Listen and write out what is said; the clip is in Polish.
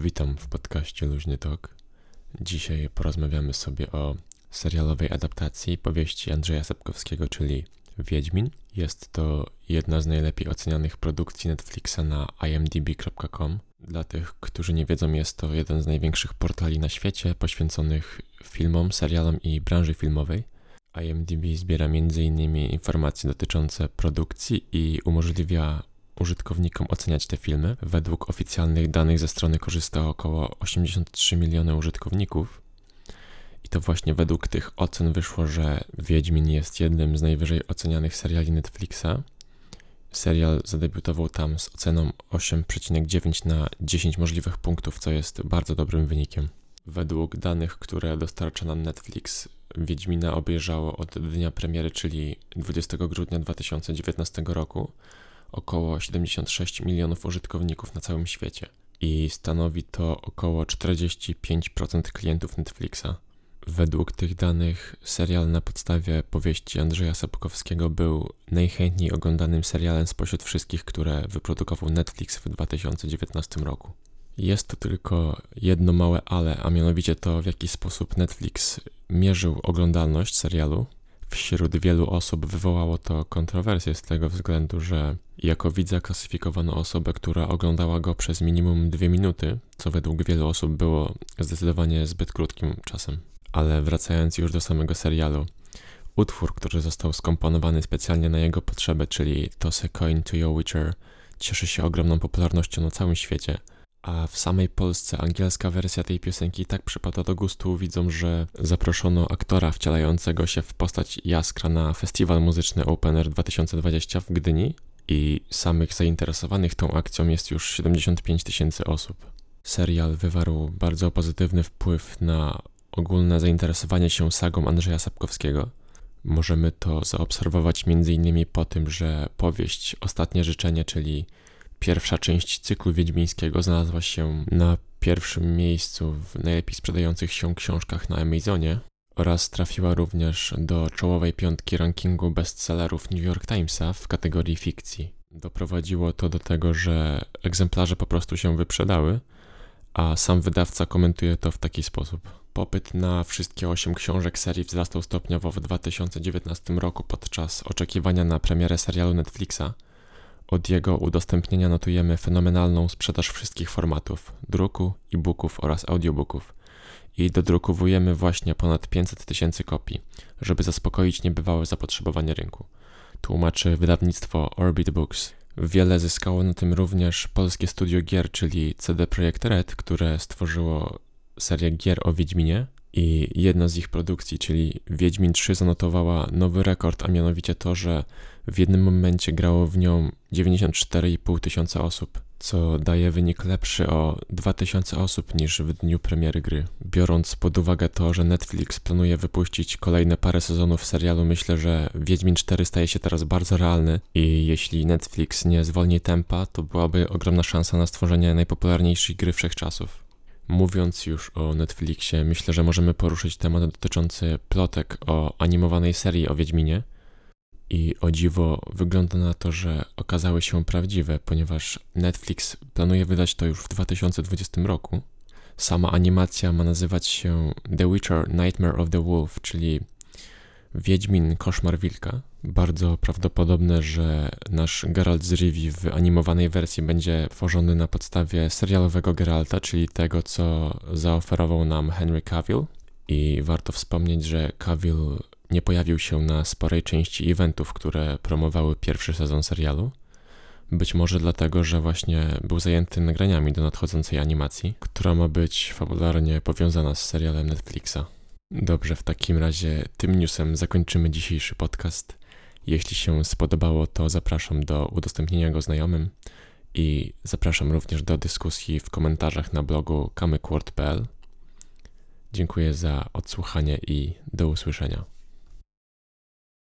Witam w podcaście Luźny Tok. Dzisiaj porozmawiamy sobie o serialowej adaptacji powieści Andrzeja Sapkowskiego, czyli Wiedźmin. Jest to jedna z najlepiej ocenianych produkcji Netflixa na imdb.com. Dla tych, którzy nie wiedzą, jest to jeden z największych portali na świecie poświęconych filmom, serialom i branży filmowej. IMDb zbiera m.in. informacje dotyczące produkcji i umożliwia użytkownikom oceniać te filmy. Według oficjalnych danych ze strony korzysta około 83 miliony użytkowników. I to właśnie według tych ocen wyszło, że Wiedźmin jest jednym z najwyżej ocenianych seriali Netflixa. Serial zadebiutował tam z oceną 8,9 na 10 możliwych punktów, co jest bardzo dobrym wynikiem. Według danych, które dostarcza nam Netflix, Wiedźmina obejrzało od dnia premiery, czyli 20 grudnia 2019 roku, około 76 milionów użytkowników na całym świecie i stanowi to około 45% klientów Netflixa. Według tych danych serial na podstawie powieści Andrzeja Sapkowskiego był najchętniej oglądanym serialem spośród wszystkich, które wyprodukował Netflix w 2019 roku. Jest to tylko jedno małe ale, a mianowicie to, w jaki sposób Netflix mierzył oglądalność serialu. Wśród wielu osób wywołało to kontrowersje z tego względu, że jako widza klasyfikowano osobę, która oglądała go przez minimum dwie minuty, co według wielu osób było zdecydowanie zbyt krótkim czasem. Ale wracając już do samego serialu, utwór, który został skomponowany specjalnie na jego potrzeby, czyli Toss a Coin to Your Witcher, cieszy się ogromną popularnością na całym świecie – a w samej Polsce angielska wersja tej piosenki tak przypada do gustu widzom, że zaproszono aktora wcielającego się w postać Jaskra na festiwal muzyczny Opener 2020 w Gdyni i samych zainteresowanych tą akcją jest już 75 tysięcy osób. Serial wywarł bardzo pozytywny wpływ na ogólne zainteresowanie się sagą Andrzeja Sapkowskiego. Możemy to zaobserwować m.in. po tym, że powieść Ostatnie Życzenie, czyli Pierwsza część cyklu wiedźmińskiego znalazła się na pierwszym miejscu w najlepiej sprzedających się książkach na Amazonie oraz trafiła również do czołowej piątki rankingu bestsellerów New York Timesa w kategorii fikcji. Doprowadziło to do tego, że egzemplarze po prostu się wyprzedały, a sam wydawca komentuje to w taki sposób. Popyt na wszystkie osiem książek serii wzrastał stopniowo w 2019 roku podczas oczekiwania na premierę serialu Netflixa – od jego udostępnienia notujemy fenomenalną sprzedaż wszystkich formatów druku, e-booków oraz audiobooków. I dodrukowujemy właśnie ponad 500 tysięcy kopii, żeby zaspokoić niebywałe zapotrzebowanie rynku. Tłumaczy wydawnictwo Orbit Books. Wiele zyskało na tym również polskie studio gier, czyli CD Projekt Red, które stworzyło serię gier o Wiedźminie, i jedna z ich produkcji, czyli Wiedźmin 3 zanotowała nowy rekord, a mianowicie to, że w jednym momencie grało w nią 94,5 tysiąca osób, co daje wynik lepszy o 2000 osób niż w dniu premiery gry. Biorąc pod uwagę to, że Netflix planuje wypuścić kolejne parę sezonów serialu, myślę, że Wiedźmin 4 staje się teraz bardzo realny i jeśli Netflix nie zwolni tempa, to byłaby ogromna szansa na stworzenie najpopularniejszej gry wszechczasów. Mówiąc już o Netflixie, myślę, że możemy poruszyć temat dotyczący plotek o animowanej serii o Wiedźminie. I o dziwo wygląda na to, że okazały się prawdziwe, ponieważ Netflix planuje wydać to już w 2020 roku. Sama animacja ma nazywać się The Witcher Nightmare of the Wolf, czyli Wiedźmin Koszmar Wilka. Bardzo prawdopodobne, że nasz Geralt z Rivi w animowanej wersji będzie tworzony na podstawie serialowego Geralta, czyli tego, co zaoferował nam Henry Cavill. I warto wspomnieć, że Cavill nie pojawił się na sporej części eventów, które promowały pierwszy sezon serialu. Być może dlatego, że właśnie był zajęty nagraniami do nadchodzącej animacji, która ma być fabularnie powiązana z serialem Netflixa. Dobrze, w takim razie tym newsem zakończymy dzisiejszy podcast. Jeśli się spodobało, to zapraszam do udostępnienia go znajomym i zapraszam również do dyskusji w komentarzach na blogu kamykword.pl. Dziękuję za odsłuchanie i do usłyszenia.